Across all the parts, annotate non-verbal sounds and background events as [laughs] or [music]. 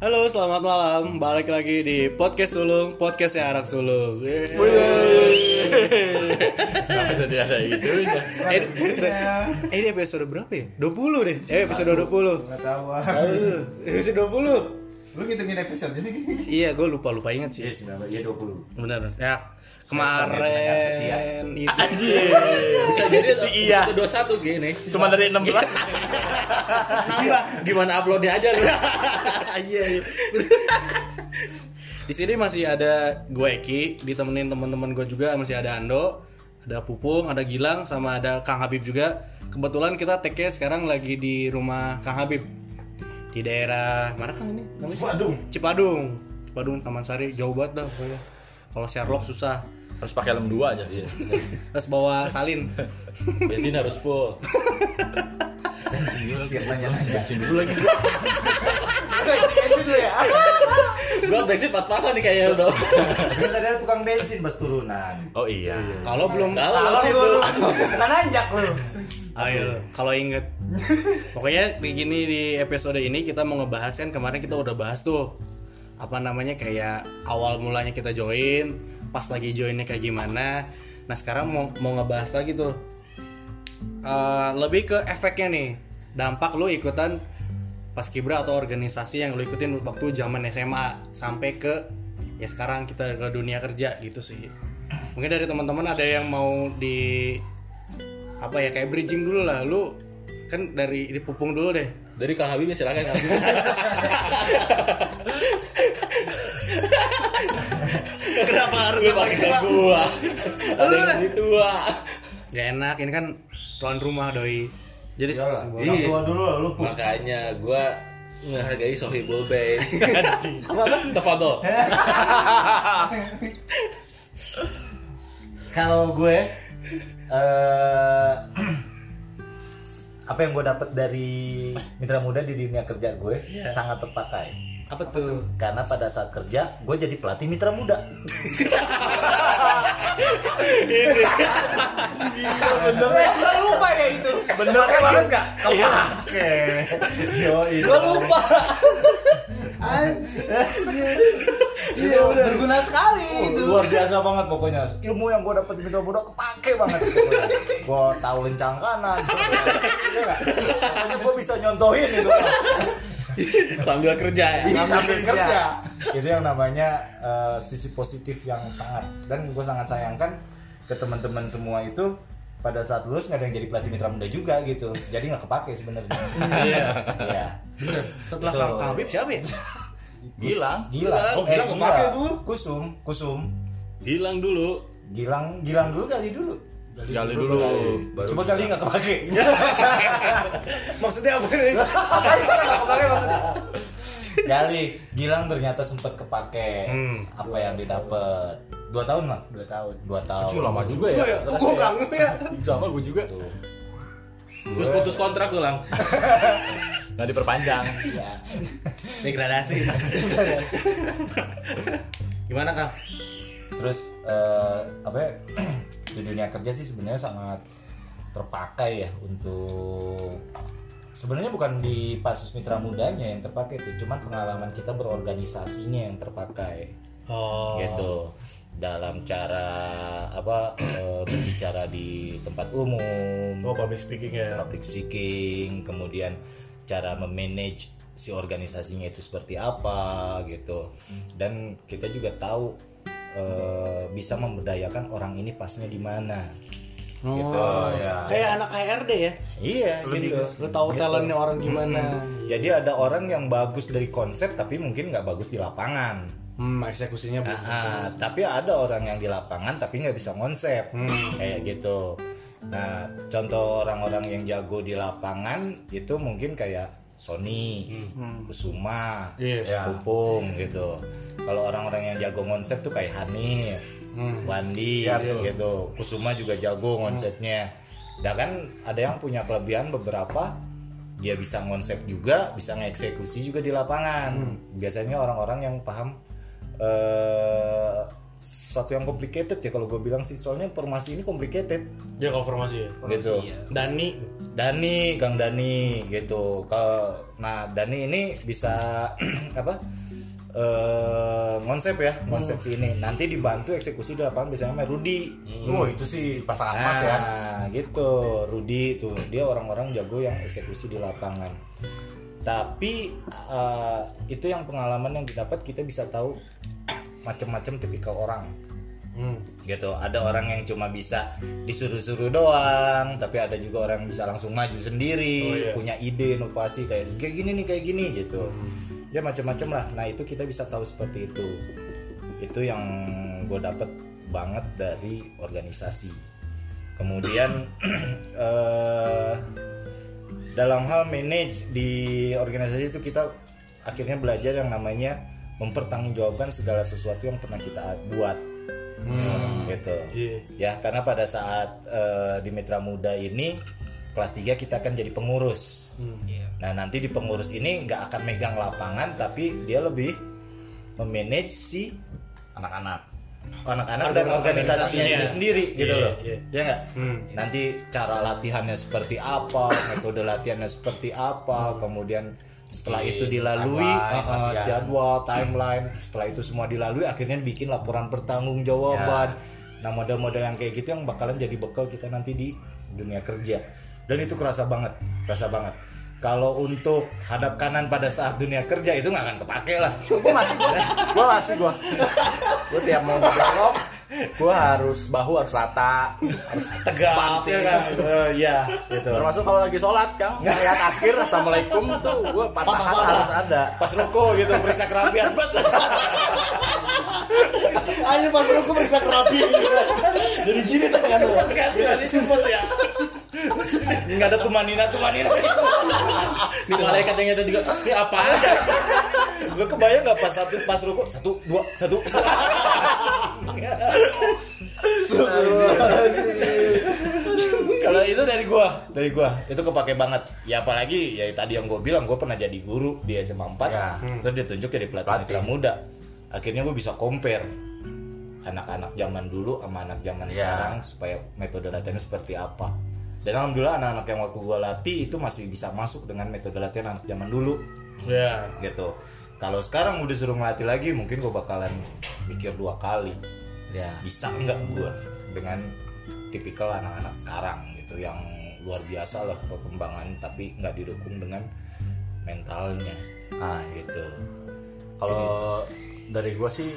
Halo, selamat malam. Balik lagi di podcast Sulung, podcastnya anak Sulung. Yeay. Kenapa jadi ada itunya? Eh, eh, ini episode berapa ya? 20 deh. Eh, episode 20. Gak tahu ah. Aduh, episode 20. Lu ngitungin episode sih? Iya, gue lupa lupa inget sih. Iya 20. Benar. Ya. Kemarin itu Anjir. bisa jadi si iya. dua satu gini Cuma dari 16. nambah gimana uploadnya aja lu Iya, iya. Di sini masih ada gue Eki, ditemenin teman-teman gue juga masih ada Ando, ada Pupung, ada Gilang, sama ada Kang Habib juga. Kebetulan kita take sekarang lagi di rumah Kang Habib di daerah mana Kang ini? Namanya? Cipadung. Cipadung. Cipadung Taman Sari jauh banget dah pokoknya. Kalau Sherlock susah. Harus pakai lem dua aja sih. [laughs] Terus bawa salin. [laughs] bensin harus full nanya-nanya. Dulu lagi. Bensin dulu ya. gua bensin pas-pasan nih kayaknya udah tadi ada tukang bensin pas turunan. Oh iya. Kalau belum Kalau lu bukan anjak lu. Ayo, kalau inget. Pokoknya begini di episode ini kita mau ngebahas kan kemarin kita udah bahas tuh apa namanya kayak awal mulanya kita join, pas lagi joinnya kayak gimana. Nah sekarang mau mau ngebahas lagi tuh. Eh, lebih ke efeknya nih, dampak lu ikutan pas kibra atau organisasi yang lu ikutin waktu zaman SMA sampai ke ya sekarang kita ke dunia kerja gitu sih. Mungkin dari teman-teman ada yang mau di apa ya kayak bridging dulu lah. Lu kan dari di pupung dulu deh. Dari kang Habib silakan kang Habib kenapa harus lu pakai ke gua. Ada yang lebih tua gak enak ini kan tuan rumah doi. Jadi sebuah- Orang tua dulu lah, lu. Makanya gua menghargai sohibul bait apa apa? Tafadol [laughs] Kalau gue eh [clears throat] apa yang gue dapat dari mitra muda di dunia kerja gue sangat terpakai. Apa tuh Karena pada saat kerja gue jadi pelatih mitra muda. bener Gue lupa ya itu. Bener banget gak? Oke. Yo gua lupa Iya udah berguna sekali itu. Luar biasa banget pokoknya. Ilmu yang gue dapat di mitra muda kepake banget. gue tahu lencang kanan. Iya nggak? Pokoknya gue bisa nyontohin itu. [laughs] sambil kerja ya Iya, sambil kerja. Itu yang namanya eh, sisi positif yang sangat dan gue sangat sayangkan ke teman-teman semua itu pada saat lulus nggak ada yang jadi pelatih mitra muda juga gitu. Jadi nggak kepake sebenarnya. Iya. Iya. setelah. Kang Kang Habib siapa ya Gilang. Gilang. Oh, Gilang Eh, kepake tuh. Kusum, Kusum. hilang dulu Gilang, Gilang dulu kali dulu. Gali dulu. Baru Coba kali [laughs] nggak kepake. maksudnya apa nih Gali, Gilang ternyata sempat kepake. Hmm. Apa yang didapat? Dua tahun lah. Dua tahun. Dua tahun. Itu lama juga ya. ya kok gue kangen ya Sama gue juga. Tuh. terus putus kontrak tuh lang [laughs] Nggak diperpanjang. [laughs] Ya. degradasi gimana Kang Terus eh, apa ya? [clears throat] di dunia kerja sih sebenarnya sangat terpakai ya untuk sebenarnya bukan di pasus mitra mudanya yang terpakai itu, cuman pengalaman kita berorganisasinya yang terpakai. oh. Gitu. Dalam cara apa eh, berbicara di tempat umum. Oh public speaking ya. Public speaking kemudian cara memanage si organisasinya itu seperti apa gitu. Dan kita juga tahu eh, bisa memberdayakan orang ini pasnya di mana. Gitu. Ya. Kayak anak HRD ya? Iya gitu. lu tahu Gitu. talentnya orang gimana. Jadi ada orang yang bagus dari konsep tapi mungkin nggak bagus di lapangan. Hmm eksekusinya belum Ah, ah, tapi ada orang yang di lapangan tapi nggak bisa konsep. Kayak gitu. Nah, contoh orang-orang yang jago di lapangan itu mungkin kayak Sony, Kusuma, Iya. Pupung gitu. Kalau orang-orang yang jago konsep tuh kayak Hanif, Wandi gitu. Kusuma juga jago konsepnya. Dan kan ada yang punya kelebihan beberapa dia bisa konsep juga, bisa ngeksekusi juga di lapangan. Biasanya orang-orang yang paham eh, sesuatu yang complicated ya kalau gue bilang sih. Soalnya informasi ini complicated. Dia kalau formasi ya. gitu. Dani. Dani Kang Dani gitu. Kalau nah Dani ini bisa [clears throat] apa eh konsep ya konsep si ini. Nanti dibantu eksekusi di lapangan biasanya sama Rudi. Oh itu sih pasangan emas ya. Nah, gitu. Rudi itu dia orang-orang jago yang eksekusi di lapangan. Tapi eh, itu yang pengalaman yang didapat kita bisa tahu macam-macam tipikal orang. Hmm. Gitu. Ada orang yang cuma bisa disuruh-suruh doang, tapi ada juga orang yang bisa langsung maju sendiri, Oh, iya. punya ide inovasi kayak kayak gini nih, kayak gini gitu. Ya macam-macam lah. Nah, itu kita bisa tahu seperti itu. Itu yang gue dapet banget dari organisasi. Kemudian [clears throat] eh, dalam hal manage di organisasi itu kita akhirnya belajar yang namanya mempertanggungjawabkan segala sesuatu yang pernah kita buat. Gitu. Iya. Ya, karena pada saat eh, di Mitra Muda ini kelas 3 kita akan jadi pengurus. Nah, nanti di pengurus ini nggak akan megang lapangan tapi dia lebih memanage si Anak-anak. anak-anak dan organisasinya itu sendiri gitu Iya, loh. iya. Ya nggak? Hmm. Nanti cara latihannya seperti apa, metode latihannya seperti apa, kemudian setelah Di itu dilalui timeline, uh, uh, jadwal, timeline, setelah itu semua dilalui akhirnya bikin laporan pertanggungjawaban. Nah, model-model yang kayak gitu yang bakalan jadi bekal kita nanti di dunia kerja. Dan itu kerasa banget, kerasa banget. Kalau untuk hadap kanan pada saat dunia kerja itu nggak akan kepake lah. gue masih gue [laughs] masih gue gue tiap mau belok gue harus bahu harus rata harus Tegap ya kan? Eh, Iya, gitu. termasuk kalau lagi sholat kang ayat akhir assalamualaikum tuh gue patahan harus ada. Pas ruko gitu periksa kerapian [laughs] aja pas ruko periksa kerapian. Gitu. jadi gini tangan lu kan? Masih cepet ya. Nggak ada tumanina tumanina Ini malaikat yang itu juga. Ini apa? lu kebayang nggak pas satu pas ruko satu dua satu kalau itu dari gua dari gua. Itu kepake banget. Ya apalagi ya tadi yang gua bilang gua pernah jadi guru di SMA 4 Ya. terus ditunjuk jadi pelatih Pelatih. mitra muda. Akhirnya gua bisa compare anak-anak zaman dulu sama anak zaman Ya. sekarang supaya metode latihannya seperti apa. Dan alhamdulillah anak-anak yang waktu gua latih itu masih bisa masuk dengan metode latihan anak zaman dulu. Ya. gitu. Kalau sekarang udah suruh ngelatih lagi mungkin gua bakalan mikir dua kali ya. Bisa nggak gue dengan tipikal anak-anak sekarang gitu yang luar biasa lah perkembangan tapi nggak didukung dengan mentalnya. Nah gitu. Kalau dari gue sih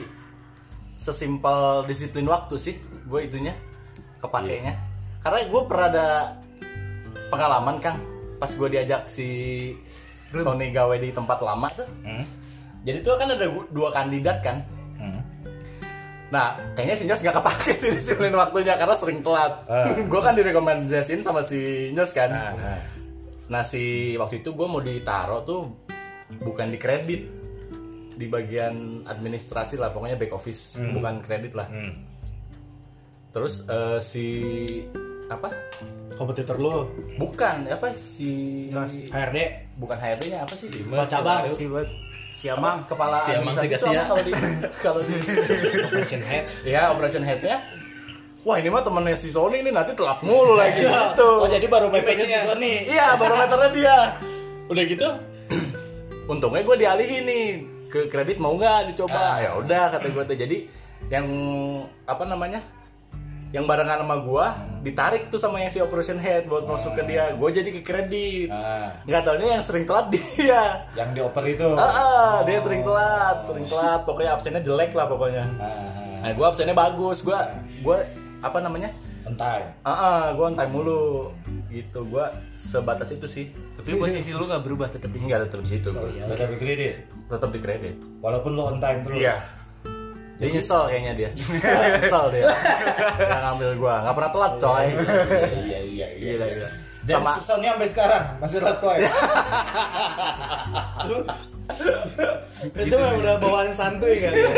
sesimpel disiplin waktu sih gue itunya kepakainya. Karena gue pernah ada pengalaman kang pas gue diajak si Sony gawe di tempat lama tuh. Hmm? jadi tuh kan ada dua kandidat kan. Hmm? Nah, kayaknya si Nyos gak kepake sih disiplin waktunya karena sering telat. Ah. [laughs] gue kan direkomendasiin sama si Nyos kan. Nah, nah. Nah, si waktu itu gue mau ditaruh tuh bukan di kredit di bagian administrasi lah, pokoknya back office, bukan kredit lah. Hmm. Terus eh, si apa? Kompetitor lu. Bukan apa si HRD. bukan HRD-nya apa sih? Kepala cabang. Siamang kepala Siamang apa kalau di [laughs] kalau di Operation Head. ya operation head-nya Wah ini mah temennya si Sony ini nanti telat mulu lagi gitu. oh jadi baru meternya si Sony Iya barometernya [laughs] dia. Udah gitu, [clears throat] untungnya gue dialihin nih ke kredit mau nggak dicoba? Ya udah kata gue tuh. Jadi yang apa namanya? Yang barengan sama gue ditarik tuh sama yang si operation head buat masuk ke dia. Gue jadi ke kredit. Ah, Nggak taunya yang sering telat dia. yang dioper itu Ah, ah, dia sering telat, sering telat. Pokoknya absennya jelek lah pokoknya. Ah, Nah, gue absennya bagus. Gue gue apa namanya? entai Ah, ah gue on time mulu. Gitu, gue sebatas itu sih. Tapi posisi lu nggak berubah tetap di Enggak tetap di situ, gue. tetap di kredit Tetap di kredit. walaupun lo on time terus Dia nyesel kayaknya dia. [laughs] nyesel dia. Dia ngambil gue. Nggak pernah telat, coy. iya iya iya Gila, gila. dan Sama si Sony sampai sekarang masih ratu ya [laughs] Itu memang udah bawaan santuy kali ya.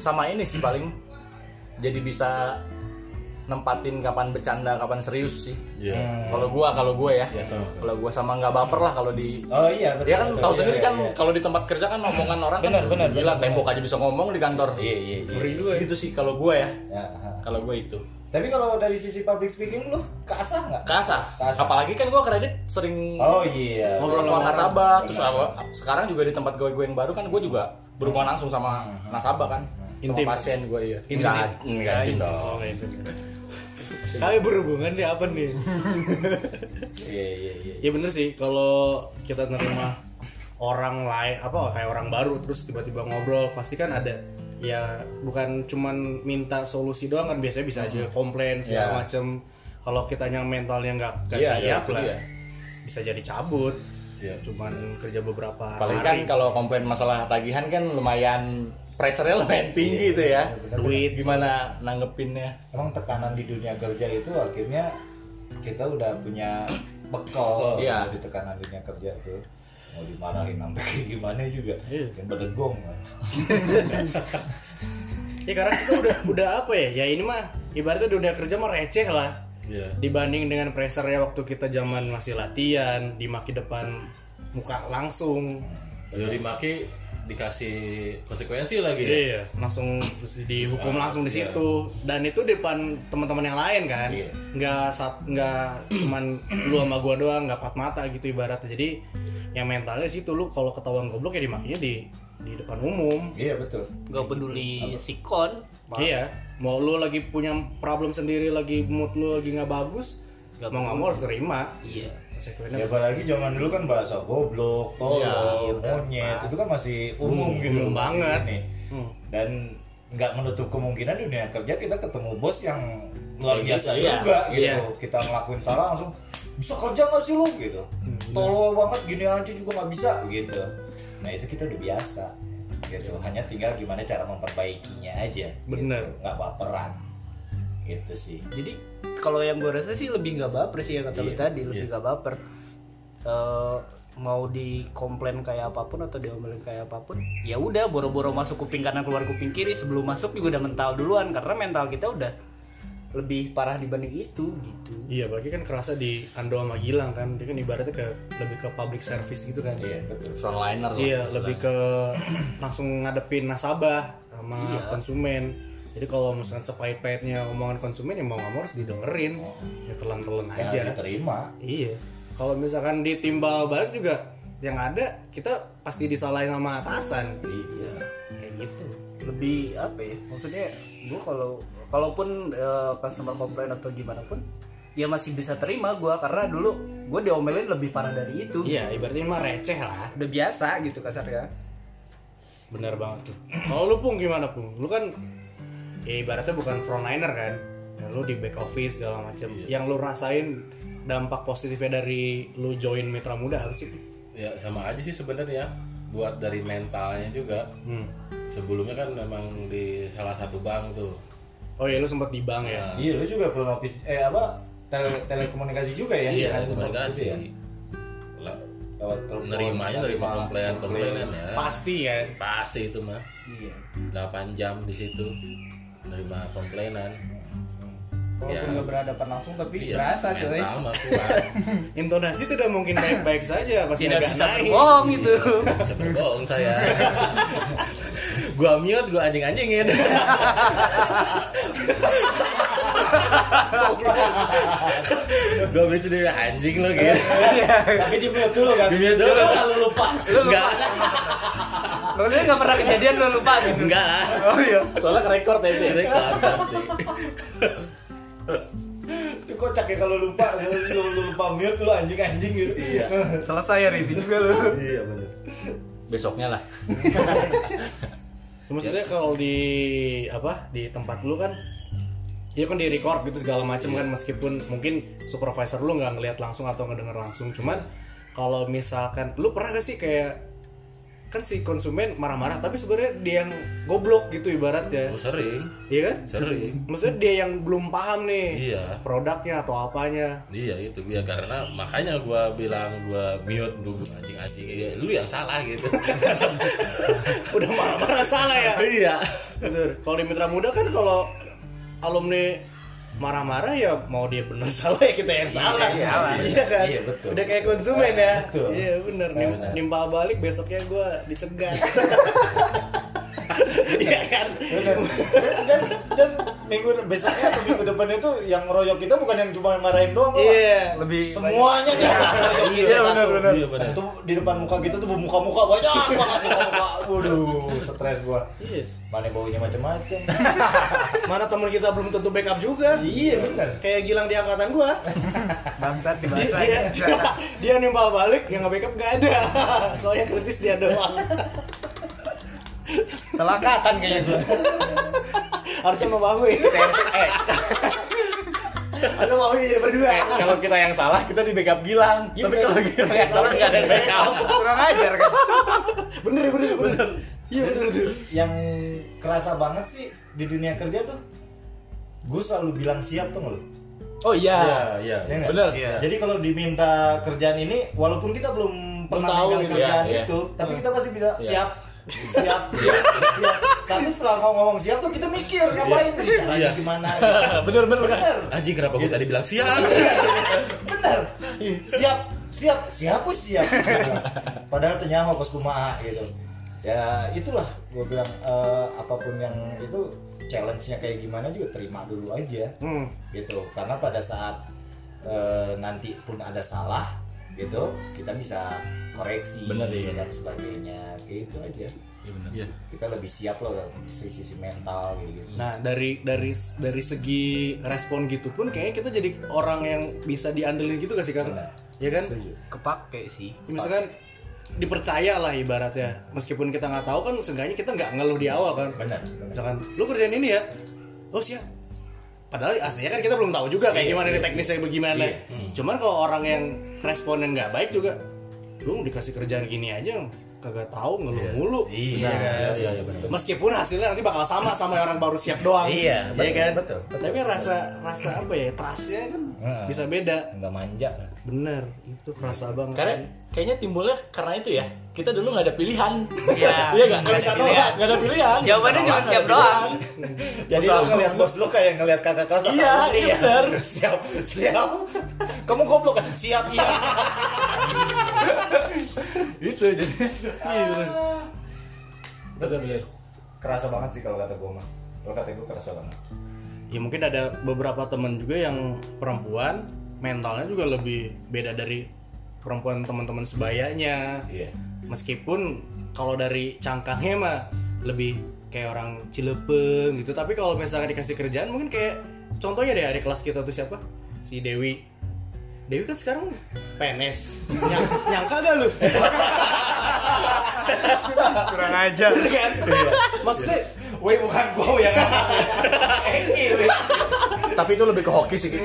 Sama ini sih paling jadi bisa nempatin kapan bercanda kapan serius sih Iya. kalau gua kalau gua ya Iya, sama, sama. kalau gua sama nggak baper lah kalau di Oh iya betul. dia kan betul. tahu Iya, sendiri iya, kan iya. kalau di tempat kerja kan omongan orang Benar, kan benar, gila benar, tembok aja bisa ngomong di kantor Iya iya iya. Juga ya. gitu sih kalau gua ya Ya, kalau gua itu Tapi kalau dari sisi public speaking lu keasah nggak? kasar Kasar. apalagi kan gua kredit sering Oh iya. ngobrol sama sama nasabah terus apa- sekarang juga di tempat gue gue yang baru kan gue juga berhubungan langsung sama nasabah kan sama Intim. pasien gue iya Intim. enggak enggak intim Oh, dong nggak itu. Kali berhubungan dia apa nih? Iya iya iya. Ya bener sih kalau kita nerima orang lain apa kayak orang baru terus tiba-tiba ngobrol pasti kan ada ya bukan cuman minta solusi doang kan biasanya bisa aja komplain segala Iya. macem kalau kita yang mentalnya nggak nggak Iya, iya, siap itu lah dia. bisa jadi cabut Iya. cuman kerja beberapa paling kan hari kalau komplain masalah tagihan kan lumayan pressure-nya lumayan tinggi itu ya. duit gimana nanggepinnya? Emang tekanan di dunia kerja itu akhirnya kita udah punya bekal Iya. di tekanan dunia kerja tuh mau dimarahin sampai kayak gimana juga. Iya. yang bedegong [laughs] ya karena kita udah udah apa ya? Ya ini mah ibaratnya dunia kerja mah receh lah. Iya. dibanding dengan pressure-nya waktu kita zaman masih latihan dimaki depan muka langsung. Udah dimaki dikasih konsekuensi lagi ya. iya langsung dihukum langsung di Iya. situ dan itu di depan teman-teman yang lain kan Iya. nggak saat nggak cuman lu sama gua doang nggak empat mata gitu ibaratnya jadi yang mentalnya situ lu kalau ketahuan goblok ya dimakinya di di depan umum iya betul Gak peduli sikon. iya mau lu lagi punya problem sendiri lagi mood lu lagi nggak bagus Nggak mau nggak mau harus terima Iya. Ya apalagi zaman dulu kan bahasa goblok, tolol, Iya, monyet itu kan masih umum gitu umum loh, banget. ini. Hmm. dan nggak menutup kemungkinan dunia kerja kita ketemu bos yang luar Iya, biasa iya. juga gitu Iya. kita ngelakuin salah langsung bisa kerja nggak sih lu gitu tolol banget gini aja juga nggak bisa gitu nah itu kita udah biasa gitu hanya tinggal gimana cara memperbaikinya aja Bener. gitu. nggak baperan gitu sih. Jadi kalau yang gue rasa sih lebih nggak baper sih yang kata lu Iya, tadi lebih nggak baper. Eh, mau dikomplain kayak apa pun atau diomelin kayak apa pun ya udah boro-boro masuk kuping kanan keluar kuping kiri. Sebelum masuk juga udah mental duluan karena mental kita udah lebih parah dibanding itu gitu. Iya, bagi kan kerasa di Ando sama Gilang kan, dia kan ibaratnya ke lebih ke public service gitu kan. iya betul. Frontliner lah Iya, lebih ke [clears throat] langsung ngadepin nasabah sama konsumen. Jadi kalau misalkan sepahit-pahitnya omongan konsumen ya mau nggak mau harus didengerin, ya telan-telan yang aja. diterima Iya. Kalau misalkan ditimbal balik juga yang ada kita pasti disalahin sama atasan. iya Kayak gitu. lebih apa ya maksudnya gue kalau kalaupun eh, customer komplain atau gimana pun dia masih bisa terima gue karena dulu gue diomelin lebih parah dari itu Iya, ibaratnya mah receh lah. udah biasa gitu kasarnya Bener banget tuh. Kalau lu pun gimana pun? Lu kan ya ibaratnya bukan frontliner kan. Ya, lu di back office segala macam. Yang lu rasain dampak positifnya dari lu join Mitra Muda apa sih? Ya sama aja sih sebenarnya buat dari mentalnya juga. Hmm. Sebelumnya kan memang di salah satu bank tuh. Oh iya lu sempat di bank ya. Iya, lu juga belum office eh apa tele telekomunikasi juga ya? Iya, Kan, komunikasi. ya? Lah, Lewat telepon, nerimanya nerima komplain komplainan ya. Pasti kan. Pasti itu mah. iya 8 jam di situ nerima komplainan. Walaupun Ya. nggak berhadapan langsung tapi Iya, berasa coy. [laughs] Intonasi tidak mungkin baik-baik saja pas tidak agak bisa naik. berbohong itu Bisa berbohong saya. [laughs] gua mute, gua anjing-anjingin. [laughs] gua bisa sendiri anjing lo gitu. Tapi di mute dulu kan. Di mute dulu. Lu lupa. Enggak. maksudnya nggak pernah kejadian lo lupa gitu Enggak lah. oh iya soalnya ke record ya itu Ini pasti. Itu kocak ya kalau lupa, lu, lu, lu lupa mute lu anjing-anjing gitu. Iya. selesai ya itu juga lo Iya benar. besoknya lah Maksudnya kalau di apa di tempat lu kan Ya kan di record gitu segala macem kan meskipun mungkin supervisor lu nggak ngelihat langsung atau ngedenger langsung cuman kalau misalkan lu pernah gak sih kayak kan si konsumen marah-marah tapi sebenarnya dia yang goblok gitu ibaratnya Oh, sering. iya kan Sering. maksudnya dia yang belum paham nih Iya. produknya atau apanya Iya itu ya karena makanya gua bilang gua mute dulu anjing-anjing ya, lu yang salah gitu. [laughs] udah marah-marah salah ya iya. Betul. Kalau di Mitra Muda kan kalau alumni marah-marah ya mau dia benar [laughs] salah ya kita yang salah iya, iya kan iya, betul. udah kayak konsumen ya Betul. iya bener Nim- Benar. nimpal balik besoknya gue dicegat [laughs] iya kan? Bener. dan, dan, dan minggu besoknya atau minggu depannya itu yang ngeroyok kita bukan yang cuma marahin doang iya Lebih semuanya nih Iya, benar, benar. Iya, benar. itu di depan muka kita tuh muka-muka banyak banget muka-muka. Waduh stres gua. Iya. Mana baunya macam-macam. [laughs] Mana temen kita belum tentu backup juga. Iya bener. Kayak Gilang di angkatan gua. Bangsat dia, dibahas dia, dia, dia nimpal balik yang nge-backup gak ada. [laughs] Soalnya kritis dia doang Selakatan kayaknya gue. harusnya sama Bahui eh, harusnya Bahui jadi berdua eh, kalau kita yang salah kita di backup Gilang Iya, tapi bener. kalau kita yang salah nggak ada yang backup Kurang ajar kan. bener bener bener iya bener bener yang kerasa banget sih di dunia kerja tuh gue selalu bilang siap tuh nggak lu oh Iya, iya iya. Ya nggak? bener Iya. Jadi kalau diminta kerjaan ini, walaupun kita belum pernah tahu gitu. kerjaan Iya, iya. itu, tapi kita pasti bisa Iya. siap, siap, siap, siap. Tapi setelah ngomong, ngomong siap tuh kita mikir ngapain, nih, caranya Iya. gimana. [laughs] bener bener bener Bener, Anjing kenapa gue tadi bilang siap? bener. Siap, siap, siap, pun siap. Padahal ternyata pas kumaha gitu. Ya itulah gue bilang eh, apa pun yang itu challenge-nya kayak gimana juga terima dulu aja hmm. gitu karena pada saat eh, nanti pun ada salah gitu kita bisa koreksi Bener, iya. dan sebagainya gitu aja Iya. kita lebih siap loh sisi, sisi mental gitu Nah dari dari dari segi respon gitu pun kayaknya kita jadi orang yang bisa diandelin gitu gak sih kan? Benar. Ya kan? Setuju. Kepake sih. Ya, misalkan dipercaya lah ibaratnya meskipun kita nggak tahu kan seenggaknya kita nggak ngeluh di awal kan benar benar misalkan lu kerjain ini ya oh siap padahal aslinya kan kita belum tahu juga kayak Iya, gimana iya, nih teknisnya bagaimana. Iya. cuman kalau orang yang responnya nggak baik juga lu dikasih kerjaan gini aja kagak tahu ngeluh mulu. Iya. Nah, iya iya iya bener meskipun hasilnya nanti bakal sama sama orang baru siap doang. Iya, Iya betul, kan? betul, betul, tapi kan betul. rasa rasa apa ya trustnya kan bisa beda. Nggak manja bener itu kerasa banget. Karena kayaknya timbulnya karena itu ya. Kita dulu nggak ada pilihan. Iya. [laughs] iya nggak? Ada pilihan. nggak ada pilihan. Jawabannya cuma siap doang. pilihan. jadi Usaha. lu ngeliat bos lu kayak ngeliat kakak kelas Iya, iya benar. [laughs] siap siap. Kamu goblok kan? Siap iya. [laughs] Itu jadi iya bener. Bener bener. Kerasa banget sih kalau kata gue mah. Kalau kata gue kerasa banget. Ya mungkin ada beberapa teman juga yang perempuan mentalnya juga lebih beda dari perempuan teman-teman sebayanya. Iya. Meskipun kalau dari cangkangnya mah lebih kayak orang cilepeng gitu. Tapi kalau misalnya dikasih kerjaan mungkin kayak contohnya deh adik kelas kita tuh siapa? Si Dewi. Dewi kan sekarang PNS Nyang, nyangka gak lu. Kurang ajar. kan? Maksudnya Woi bukan gue yang Eki [laughs] tapi itu lebih ke hoki sih [laughs]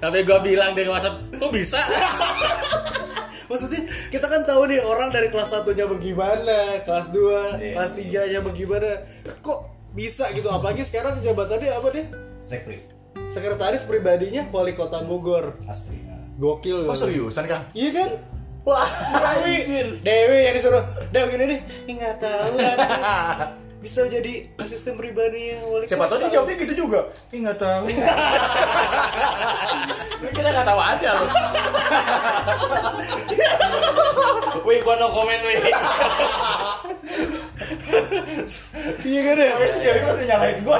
Tapi gue bilang dari WhatsApp, kok bisa? [laughs] Maksudnya kita kan tahu nih orang dari kelas satunya bagaimana, kelas 2, Iya, kelas 3 nya bagaimana. Kok bisa gitu apalagi sekarang jabatannya apa deh? Sekri Sekretaris pribadinya Wali Kota Bogor. Asli Gokil. oh seriusan kang Iya kan? Wah, [laughs] Dewi, Dewi yang disuruh. Dewi gini nih, "Ih, nggak tahu. [laughs] ada." Bisa jadi asisten pribadinya Wali siapa tahu dia jawabnya gitu juga. Ih nggak tahu. [laughs] Kita nggak tahu aja loh. [laughs] Wih, gua no comment, wih. iya kan ya? Sekali masih nyalain gue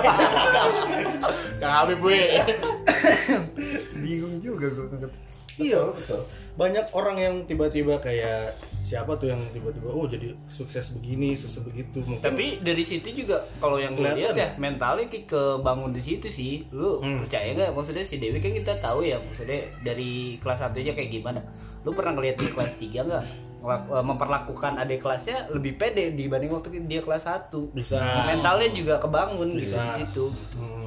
kang Habib gue Bingung juga gue Iya, betul. Banyak orang yang tiba-tiba kayak siapa tuh yang tiba-tiba oh jadi sukses begini sukses begitu mungkin Tapi dari situ juga kalau yang gue lihat ya mentalnya kayak kebangun di situ sih. Lu Hmm. percaya gak? Maksudnya si Dewi kan kita tahu ya, maksudnya dari kelas 1 aja kayak gimana. Lu pernah ngeliat di kelas 3 nggak? Eh, memperlakukan adik kelasnya lebih pede dibanding waktu dia kelas 1 bisa mentalnya juga kebangun gitu Bisa. di situ Hmm.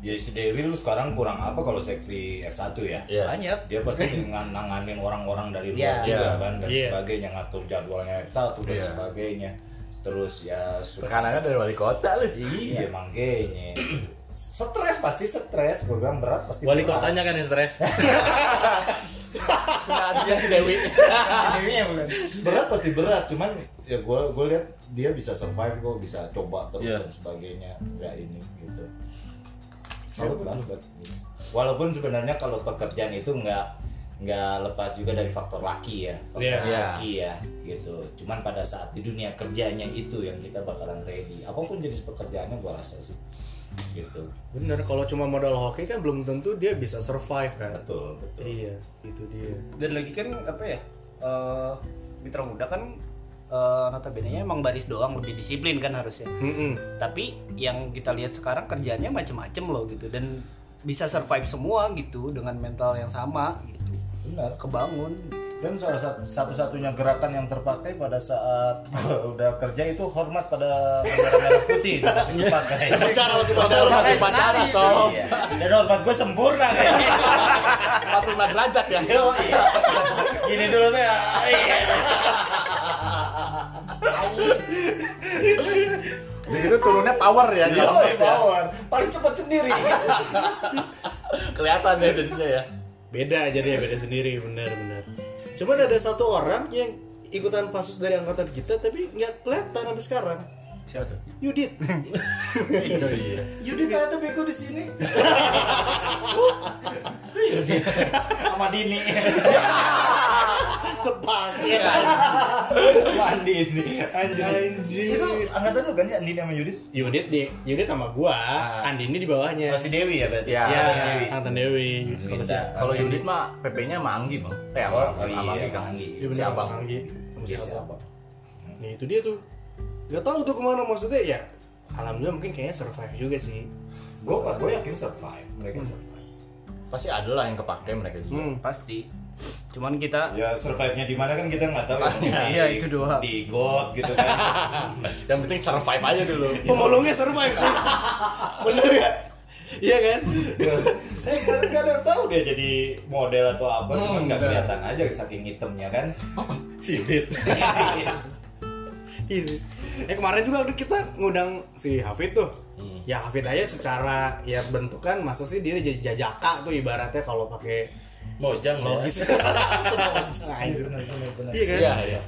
Ya si Dewi lu sekarang kurang apa kalau Sekri F1 ya Iya. banyak dia pasti ngan- nanganin orang-orang dari luar Iya. juga Iya. kan dan Iya. sebagainya ngatur jadwalnya F1 dan Iya. sebagainya terus ya tekanannya dari wali kota lu iya makanya [clears throat] stres pasti stres gue bilang berat pasti Wali berat. kotanya kan yang stres. [laughs] nah dia si Dewi [laughs] Dewinya bukan berat pasti berat cuman ya gue gue lihat dia bisa survive gue bisa coba terus Iya. dan sebagainya nggak ini gitu salut banget walaupun sebenarnya kalau pekerjaan itu nggak nggak lepas juga dari faktor laki ya faktor Iya. Iya. laki ya gitu cuman pada saat di dunia kerjanya itu yang kita bakalan ready apa pun jenis pekerjaannya gua rasa sih gitu Bener, kalau cuma modal hoki kan belum tentu dia bisa survive kan. betul betul Iya, itu dia. dan lagi kan apa ya eh, mitra muda kan eh, notabene nya emang baris doang lebih disiplin kan harusnya Mm-mm. tapi yang kita lihat sekarang kerjaannya macem-macem loh gitu dan bisa survive semua gitu dengan mental yang sama gitu benar kebangun dan salah satu satu-satunya gerakan yang terpakai pada saat [laughs] udah kerja itu hormat pada bendera merah putih itu masih dipakai Pacaran masih Pacaran masih pacaran, sob. Iya. dan hormat gue sempurna [laughs] kayaknya 45 derajat ya. Yo, iya. Gini dulu tuh ya. Iya. Begitu turunnya power ya di Yo, lemes ya. power. Paling cepat sendiri. [laughs] Kelihatan ya jadinya ya. Beda jadi ya beda sendiri, benar-benar. Cuman ada satu orang yang ikutan pasus dari angkatan kita tapi nggak kelihatan sampai sekarang. Siapa tuh? Yudit. Oh iya. Yudit ada bego di sini. Yudit sama Dini. Sepaket. Mandi ini. Anjir. Anjir. Itu angkatan lu kan ya Dini sama Yudit? Yudit di Yudit sama gua, Andini di bawahnya. Masih Dewi ya berarti? Ya, ya, Dewi. angkatan Dewi. Kalau si Kita- Kalau Yudit mah PP-nya sama Anggi, Bang. Eh, Oh, sama, oh sama iya, Anggi kan. Anggi. Iya, Si Abang. Anggi. Si Iya, Abang. Nah itu dia tuh. Gak tahu tuh ke mana maksudnya ya. Alhamdulillah mungkin kayaknya survive juga sih. Gue gue yakin survive. Mereka survive. Pasti ada lah yang kepake mereka juga. Hmm. pasti cuman kita Ya survive-nya di mana kan kita nggak tahu. ya. Iya, Di- itu doang. Di got gitu kan. [laughs] Yang penting survive aja dulu. [laughs] Pemulungnya survive sih. Bener ya? Iya kan? Eh kan nggak ada tahu dia jadi model atau apa, cuma nggak kelihatan aja saking hitamnya kan. Yudit. [laughs] Iya. Eh kemarin juga udah kita ngundang si Hafid tuh. Ya Hafid aja secara ya bentukan masa sih dia jadi jajaka tuh ibaratnya kalau pakai Mojang lah. logis. [laughs] Anjir. Iya kan? Iya, iya.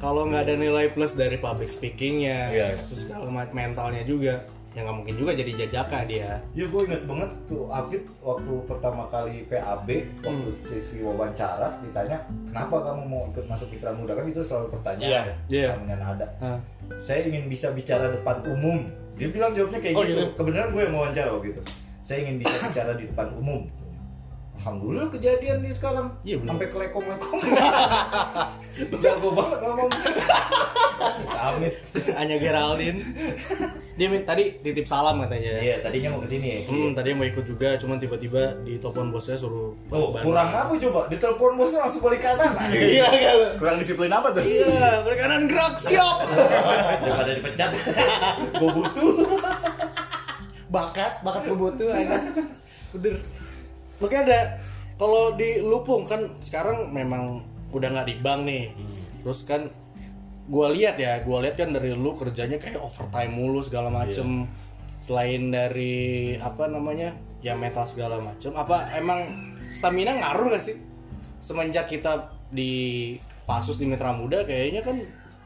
Kalau nggak ada nilai plus dari public speakingnya, Iya. terus segala macam mentalnya juga, ya nggak mungkin juga jadi jajaka dia. Ya gue inget banget tuh Afid waktu pertama kali PAB waktu sesi wawancara ditanya kenapa kamu mau ikut masuk Mitra Muda kan itu selalu pertanyaan Iya. pertanyaan ada. Hah. Saya ingin bisa bicara depan umum. Dia bilang jawabnya kayak Oh, gitu. gitu. Kebenaran gue yang mau wawancara gitu. Saya ingin bisa bicara di depan umum. Alhamdulillah kejadian nih sekarang. Iya, bener. Sampai kelekom-lekom. [laughs] Jago banget ngomong. [laughs] Amit. [laughs] Anya Geraldine. Dia tadi titip salam katanya. Iya, tadinya mau ke sini ya. Hmm, tadi mau ikut juga, cuman tiba-tiba di telepon bosnya suruh Oh, kurang apa coba? Ditelepon bosnya langsung balik kanan. [laughs] Iya? Kurang disiplin apa tuh? Iya, balik kanan gerak siap. [laughs] Daripada dipecat. Gue butuh. bakat, bakat kebutuh aja. Bener. Makanya ada kalau di Lupung kan sekarang memang udah nggak di bank nih. Terus kan gua lihat ya, gua lihat kan dari lu kerjanya kayak overtime mulu segala macem. Selain dari apa namanya? ya mental segala macem. Apa emang stamina ngaruh gak sih? Semenjak kita di Pasus di Mitra Muda kayaknya kan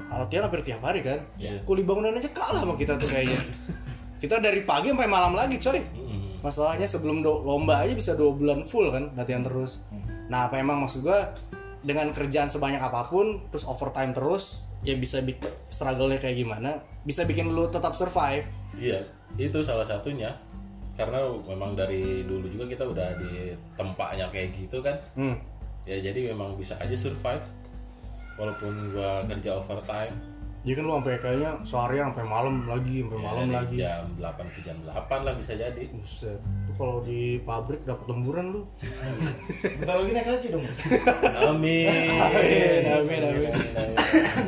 latihan hampir tiap hari kan. Iya. Kuli bangunan aja kalah sama kita tuh kayaknya. kita dari pagi sampai malam lagi coy. Masalahnya sebelum do- lomba aja bisa dua bulan full kan latihan terus. Nah apa emang maksud gua dengan kerjaan sebanyak apa pun terus overtime terus ya bisa bikin struggle-nya kayak gimana bisa bikin lu tetap survive. Iya, itu salah satunya. Karena memang dari dulu juga kita udah di tempatnya kayak gitu kan. Hmm. Ya jadi memang bisa aja survive. Walaupun gua kerja overtime. Jadi kan lu sampai kayaknya seharian sampai malam lagi, sampai ya malam lagi. Jam 8 ke jam 8 lah bisa jadi. Buset. Lu kalau di pabrik dapat lemburan lu. [laughs] Bentar lagi naik haji dong. Amin. Amin, amin.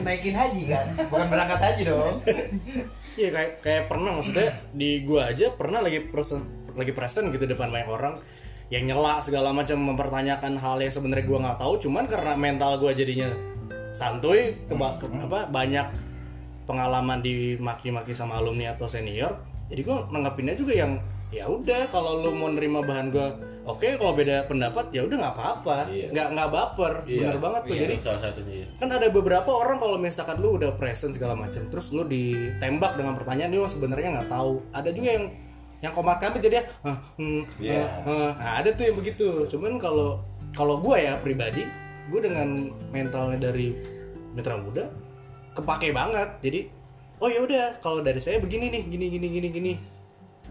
naikin haji kan bukan berangkat haji dong [laughs] Iya kayak kayak pernah maksudnya di gua aja pernah lagi present lagi present gitu depan banyak orang yang nyela segala macam mempertanyakan hal yang sebenarnya gua nggak tahu cuman karena mental gua jadinya santuy keba- ke- apa banyak pengalaman dimaki-maki sama alumni atau senior jadi gua nanggapinnya juga yang ya udah kalau lu mau nerima bahan gua oke kalau beda pendapat ya udah nggak apa-apa Iya. nggak nggak baper bener banget tuh Iya, jadi salah satunya iya. kan ada beberapa orang kalau misalkan lu udah present segala macam terus lu ditembak dengan pertanyaan lu sebenarnya nggak tahu ada juga yang yang komat kami jadi ya "Hah, hmm, Iya. eh, eh." nah ada tuh yang begitu cuman kalau kalau gue ya pribadi gue dengan mentalnya dari mitra muda kepake banget jadi oh ya udah kalau dari saya begini nih gini gini gini gini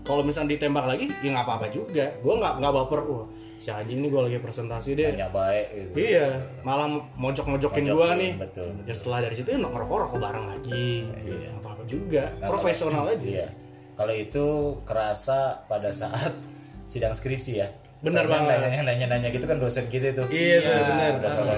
kalau misalnya ditembak lagi ya nggak apa-apa juga gue nggak nggak baper wah si anjing nih gue lagi presentasi deh Banyak baik gitu. iya malah mojok-mojokin gue nih betul, ya betul. setelah dari situ ya ngerokok-rokok bareng lagi Iya. nggak apa-apa juga Nah, profesional kalau- aja Iya. Kalau itu kerasa pada saat [laughs] sidang skripsi ya. Bener Soalnya banget. Nanya, nanya, nanya gitu kan dosen kita itu. Iya, tuh, bener.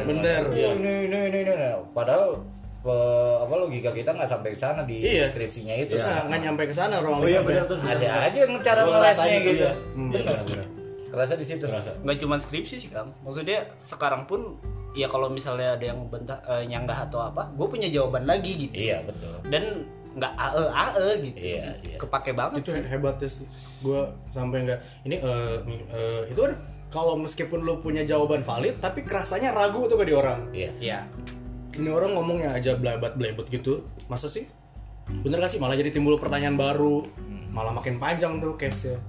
Bener. Iya, Ini, ini, ini, ini, ini. Padahal pe- apa logika kita nggak sampai ke sana di Iya. skripsinya itu. nah nggak nyampe ke sana ruang Oh iya benar tuh. Ada aja yang cara ngelesnya gitu. ya. Hmm. Bener, bener. Kerasa di situ. Terasa. nggak cuma skripsi sih kang maksudnya sekarang pun ya kalau misalnya ada yang bentak eh, nyanggah atau apa gue punya jawaban lagi gitu Iya betul. dan nggak ae ae gitu. Iya, iya. kepake banget itu sih. hebatnya sih. Gue sampai nggak ini eh, eh, itu kan kalau meskipun lu punya jawaban valid tapi kerasanya ragu tuh ke di orang. Iya. Iya. Ini orang ngomongnya aja belabat belebet gitu. Masa sih? Bener gak sih? Malah jadi timbul pertanyaan baru. Malah makin panjang tuh case nya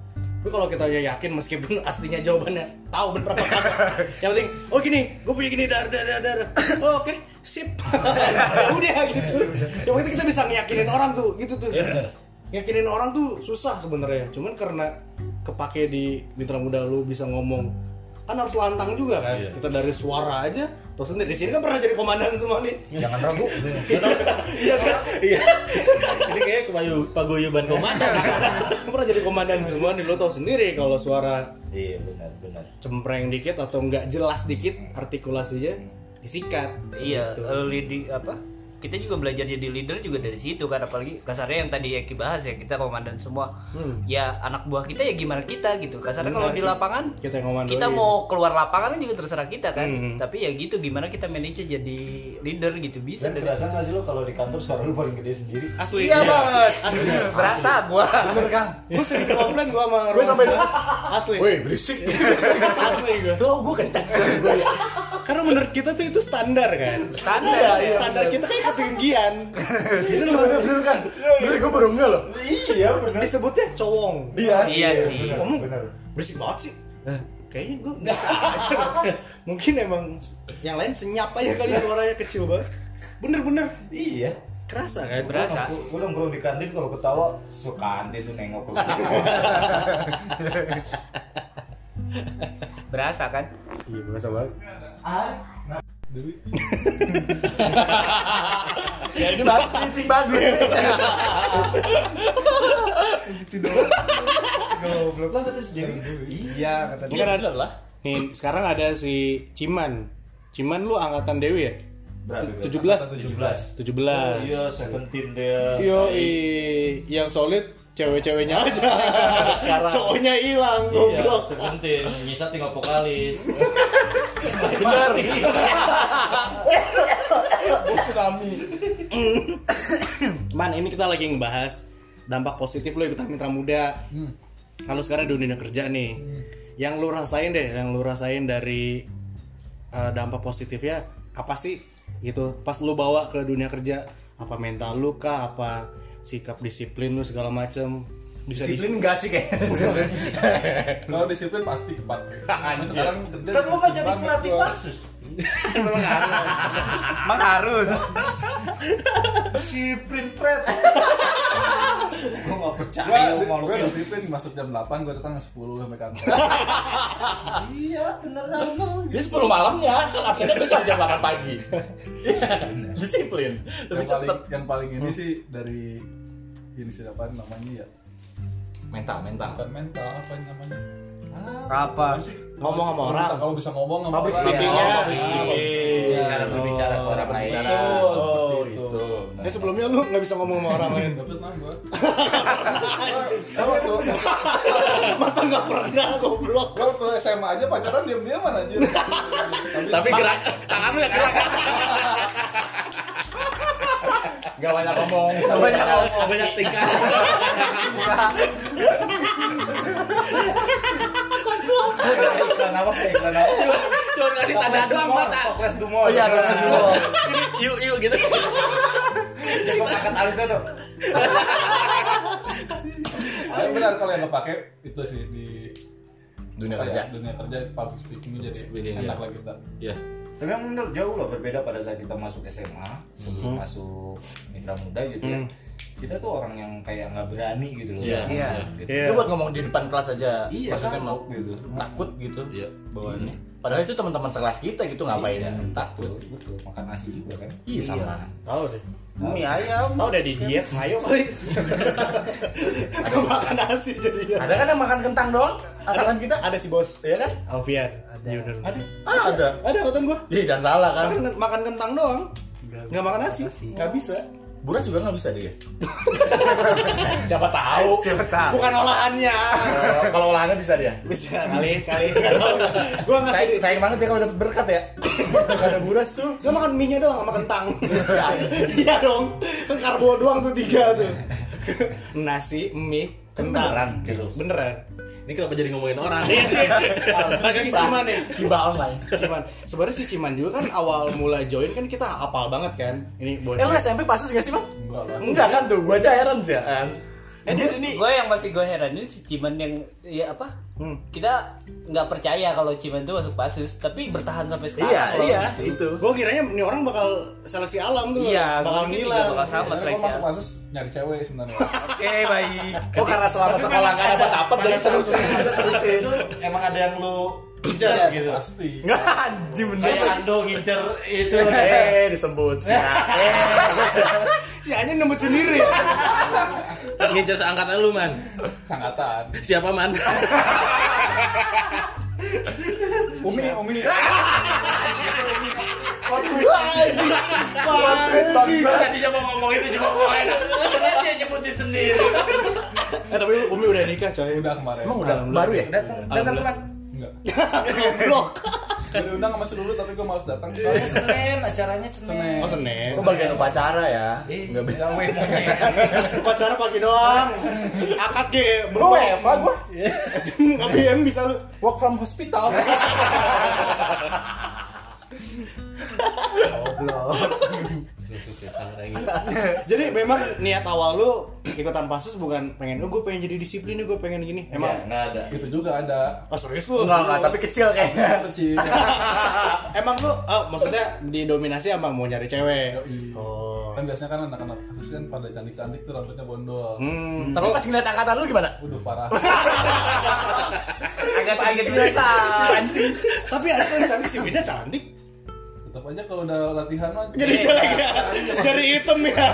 tapi kalau kita ya yakin meskipun [laughs] aslinya jawabannya tahu bener apa [laughs] yang penting oh gini gue punya gini dar dar dar dar. Oh, oke sip. [laughs] Udah gitu. Yang penting kita bisa ngeyakinin orang tuh gitu tuh. Ngeyakinin orang tuh susah sebenarnya. Cuman karena kepake di mitra muda lu bisa ngomong kan harus lantang juga kan. Iya. kita dari suara aja. Terus sendiri di sini kan pernah jadi komandan semua nih. Jangan ragu. [laughs] iya kan? Iya. Ini kayak kepayu- paguyuban komandan. Lu pernah jadi komandan semua nih lo tau sendiri kalau suara Iya benar benar. cempreng dikit atau nggak jelas dikit artikulasinya disikat iya Gitu. eh, leading apa? Kita juga belajar jadi leader juga dari situ kan? Apalagi kasarnya yang tadi Eki bahas ya kita komandan semua. Hmm. ya anak buah kita ya gimana kita gitu. Kasarnya kalau di lapangan kita kita mau keluar lapangan juga terserah kita kan? Hmm. tapi ya gitu gimana kita manage jadi leader gitu bisa Dan dari kerasa nggak sih lo kalau di kantor suara lu paling gede sendiri? asli. Iya banget asli. Berasa gua. Bener kang. gue sering komplain gue sama Gue sampai asli. Woi, berisik. asli gue Lo gue kencang. Sih gue. Karena menurut kita tuh itu standar kan standar ya standar kita kayak ketinggian [laughs] jadi lu Bener bener kan. Bener gue baru enggak loh. Iya benar. disebutnya cowong Iya. iya sih kamu benar. berisik banget sih Eh, kayaknya gue [laughs] mungkin emang yang lain senyap aja kali suaranya kecil banget bener-bener Iya. kerasa kan Berasa. Gue nongkrong di kantin kalau ketawa suka kantin tuh nengok ke [laughs] berasa kan iya berasa banget [laughs] ya ini bagus. Bagus Goblok. Lah kata sendiri. iya kata bener lah. nih sekarang ada si Ciman. Ciman lu angkatan Dewi ya? Tu- 17 17. 17 Iya, Seventeen dia. Yo, yang solid cewek-ceweknya [laughs] aja. Sekarang. Cowoknya hilang, Iya, goblok. Seventeen. Nyisa tinggal vokalis. Bener. Man, ini kita lagi ngebahas dampak positif lo ikutan mitra muda. Kalau sekarang di dunia kerja nih, yang lu rasain deh, yang lu rasain dari uh, dampak positifnya apa sih? Gitu. Pas lu bawa ke dunia kerja, apa mental lu kah, apa sikap disiplin lu segala macem bisa Disiplin enggak sih kayak. [laughs] [laughs] Kalau disiplin pasti kepake. [laughs] Nah, sekarang kerja Kan lo kan jadi pelatih pasus. emang harus Disiplin pret. Gue gak percaya Gua, gua disiplin masuk jam 8, gua datang jam 10 sampai kantor. [laughs] Iya, beneran. Dia 10 malamnya kan absennya besar jam 8 pagi. Disiplin. Lebih yang paling cepet. yang paling ini sih dari ini sih apa namanya ya? Mental, mental. Bukan mental apa namanya? apa Ngomong sama Kalau orang. Kalau bisa ngomong sama Public orang. speaking-nya. Oh, Public speaking. Cara berbicara ke orang lain. berbicara. Oh, Oh, seperti itu. Ya sebelumnya lu nggak bisa ngomong sama orang lain. Gak pernah gua. Masa nggak pernah goblok? gua waktu SMA aja pacaran diam-diaman aja. Tapi, Tapi gerak tanganmu ya gerak. Gak banyak ngomong. Gak banyak ngomong. Banyak tingkah. [laughs] Iklan apa? Iklan apa? Cuma ngasih tanda doang mata. Tokles Dumo. Iya, tokles Dumo. Ini yuk yuk gitu. Coba angkat alisnya tuh. benar kalau yang kepake itu sih di Dunia kerja. ya, dunia kerja public speaking jadi enak ya. lah kita Iya. Tapi memang bener jauh lah berbeda pada saat kita masuk SMA sebelum masuk mitra muda gitu ya. Kita tuh orang yang kayak nggak berani gitu loh. Iya. Iya. Gitu. Iya. Itu buat ngomong di depan kelas aja. Iya, Maksudnya takut mau gitu. takut gitu. Iya. Bawaannya. Padahal itu teman-teman sekelas kita gitu ngapain Iya, takut. betul, betul. Makan nasi juga kan. Iya sama. Tahu deh. Mie ayam. Tahu udah di diet, ayo kali. [laughs] Ada makan nasi jadinya. Ada kan yang makan kentang doang? Angkatan kita? Ada si bos. Iya kan? Alfian. Ada. Iya. Ada. Ah, ada. Ada angkatan gua. Ih, jangan salah kan. Makan, makan kentang doang. Nggak makan nasi. Nggak bisa. Buras juga nggak bisa dia. [laughs] Siapa tahu? Siapa tahu. Bukan olahannya. Eh, Kalau olahannya bisa dia. Bisa kali kali. [laughs] Gua nggak Sayang, sayang banget ya kalau dapet berkat ya. Gak ada buras tuh. Gua makan mie-nya doang sama kentang. [laughs] Iya dong. Kan karbo doang tuh tiga tuh. Nasi, mie, kentang. Beneran gitu. Beneran. Ini kenapa jadi ngomongin orang? Iya sih. [laughs] Lagi Ciman nih. Hibah online. Ciman. Sebenarnya si Ciman juga kan awal mula join kan kita hafal banget kan. Ini buat Eh lu SMP pasus gak sih bang? enggak Enggak kan tuh, gua aja heran sih Eh, ini gue yang masih gue heran ini si Ciman yang ya apa? Hmm. Kita nggak percaya kalau Ciman itu masuk pasus, tapi bertahan sampai sekarang. Iya, iya, gitu. itu. Gue kiranya ini orang bakal seleksi alam tuh. Iya, bakal ngilang. bakal sama seleksi. masuk masuk nyari cewek sebenarnya Oke, baik. Oh karena selama sekolah nggak dapat dapat jadi terus terusin. itu emang ada yang lu incer gitu. pasti Nggak [laughs] anjing bener. Kayak Ando ngincer itu. Eh disebut. [laughs] Ya. [laughs] Si Anya nembut sendiri. Ngejar seangkatan lu, Man. sangkatan Siapa, Man? umi umi Tadinya mau ngomong itu cuma mau enak. Dia nyebutin sendiri. Eh tapi Umi udah nikah coy. udah kemarin Emang udah baru ya? Datang datang enggak [laughs] Blok. Gue diundang sama seluruh tapi gue males datang soalnya Senin, acaranya Senin. Senin. Oh Senin. Itu bagian upacara ya. Eh, Enggak bisa. gawe monyet. [laughs] Pacara pagi doang. Akad ke Gue WFA gue. Tapi em bisa lu. Work from hospital. [laughs] Jadi memang niat awal lu ikutan pasus bukan pengen oh gue pengen jadi disiplin gue pengen gini. Emang Emang enggak ada. itu juga ada Oh serius lu? Enggak enggak, tapi kecil kayaknya. [laughs] kecil [laughs] Emang lu oh, maksudnya didominasi sama mau nyari cewek. Oh. kan biasanya kan anak-anak kasus kan pada cantik-cantik tuh rambutnya bondol Hmm. Tapi pas ngeliat angkatan lu gimana? Waduh parah [laughs] Agak sedikit biasa. Anjing. Tapi ada tuh yang cantik si Winda cantik. Tetap aja kalau udah latihan mah Jadi jelek ya. Jadi hitam ya. [laughs]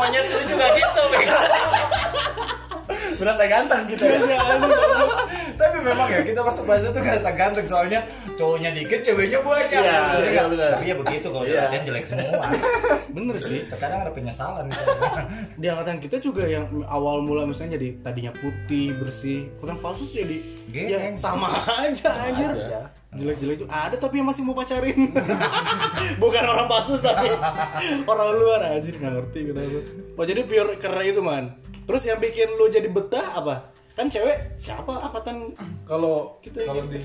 Monyet lu juga gitu. Berasa ganteng gitu. Tapi memang ya kita masuk bahasa tuh karena ganteng soalnya cowoknya dikit, ceweknya banyak. Iya, Bener iya, bener. Tapi ya begitu kalau Iya. latihan jelek semua. Bener sih. Terkadang ada penyesalan di sana. Di angkatan kita juga yang awal mula misalnya jadi tadinya putih bersih, kurang pasus jadi ya Geng. sama aja anjir. Ada. Jelek-jelek juga ada tapi yang masih mau pacarin. [laughs] Bukan orang pasus tapi [laughs] orang luar anjir nggak ngerti kenapa. Oh jadi pure karena itu man. Terus yang bikin lu jadi betah apa? Kan cewek siapa angkatan kalau Kita kalau di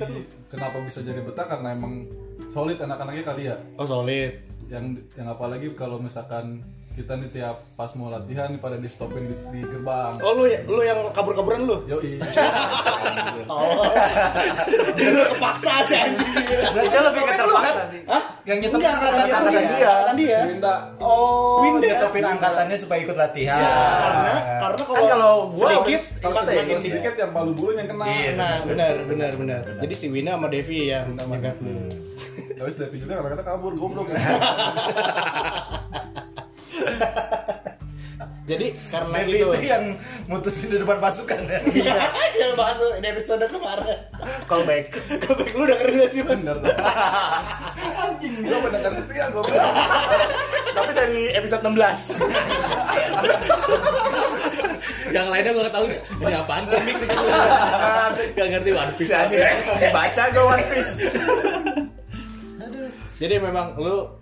kenapa bisa jadi betah karena emang solid anak-anaknya kali ya Oh solid. yang yang apalagi kalau misalkan kita nih tiap pas mau latihan nih pada di stopin di, di gerbang Oh lu ya, lu yang kabur-kaburan lu? yoi [laughs] Oh. Jadi lu kepaksa sih anjing. Itu lebih ke terpaksa sih. Hah? Yang nyetopin Enggak, angkatan dia. dia. Angkatan dia. Winda Oh, Winda. nyetopin angkatannya supaya ikut latihan. Karena karena kalau Kan kalau gua sedikit kalau sedikit, sedikit yang palu bulu yang kena Iya. Nah, benar, benar, benar. Jadi si Wina sama Devi yang nyegat lu. Tapi Devi juga kadang-kadang kabur goblok ya [laughs] [laughs] Jadi karena Devi itu. itu yang mutusin di depan pasukan ya. [laughs] Iya, yang masuk di episode kemarin. Callback. [laughs] Kebek lu udah keren gak sih, bener anjing gue mendengar setia gue Tapi dari episode 16. Yang lainnya gua tahu ini apaan komik nih. Gak ngerti One Piece. Si baca gue One Piece. Jadi memang lu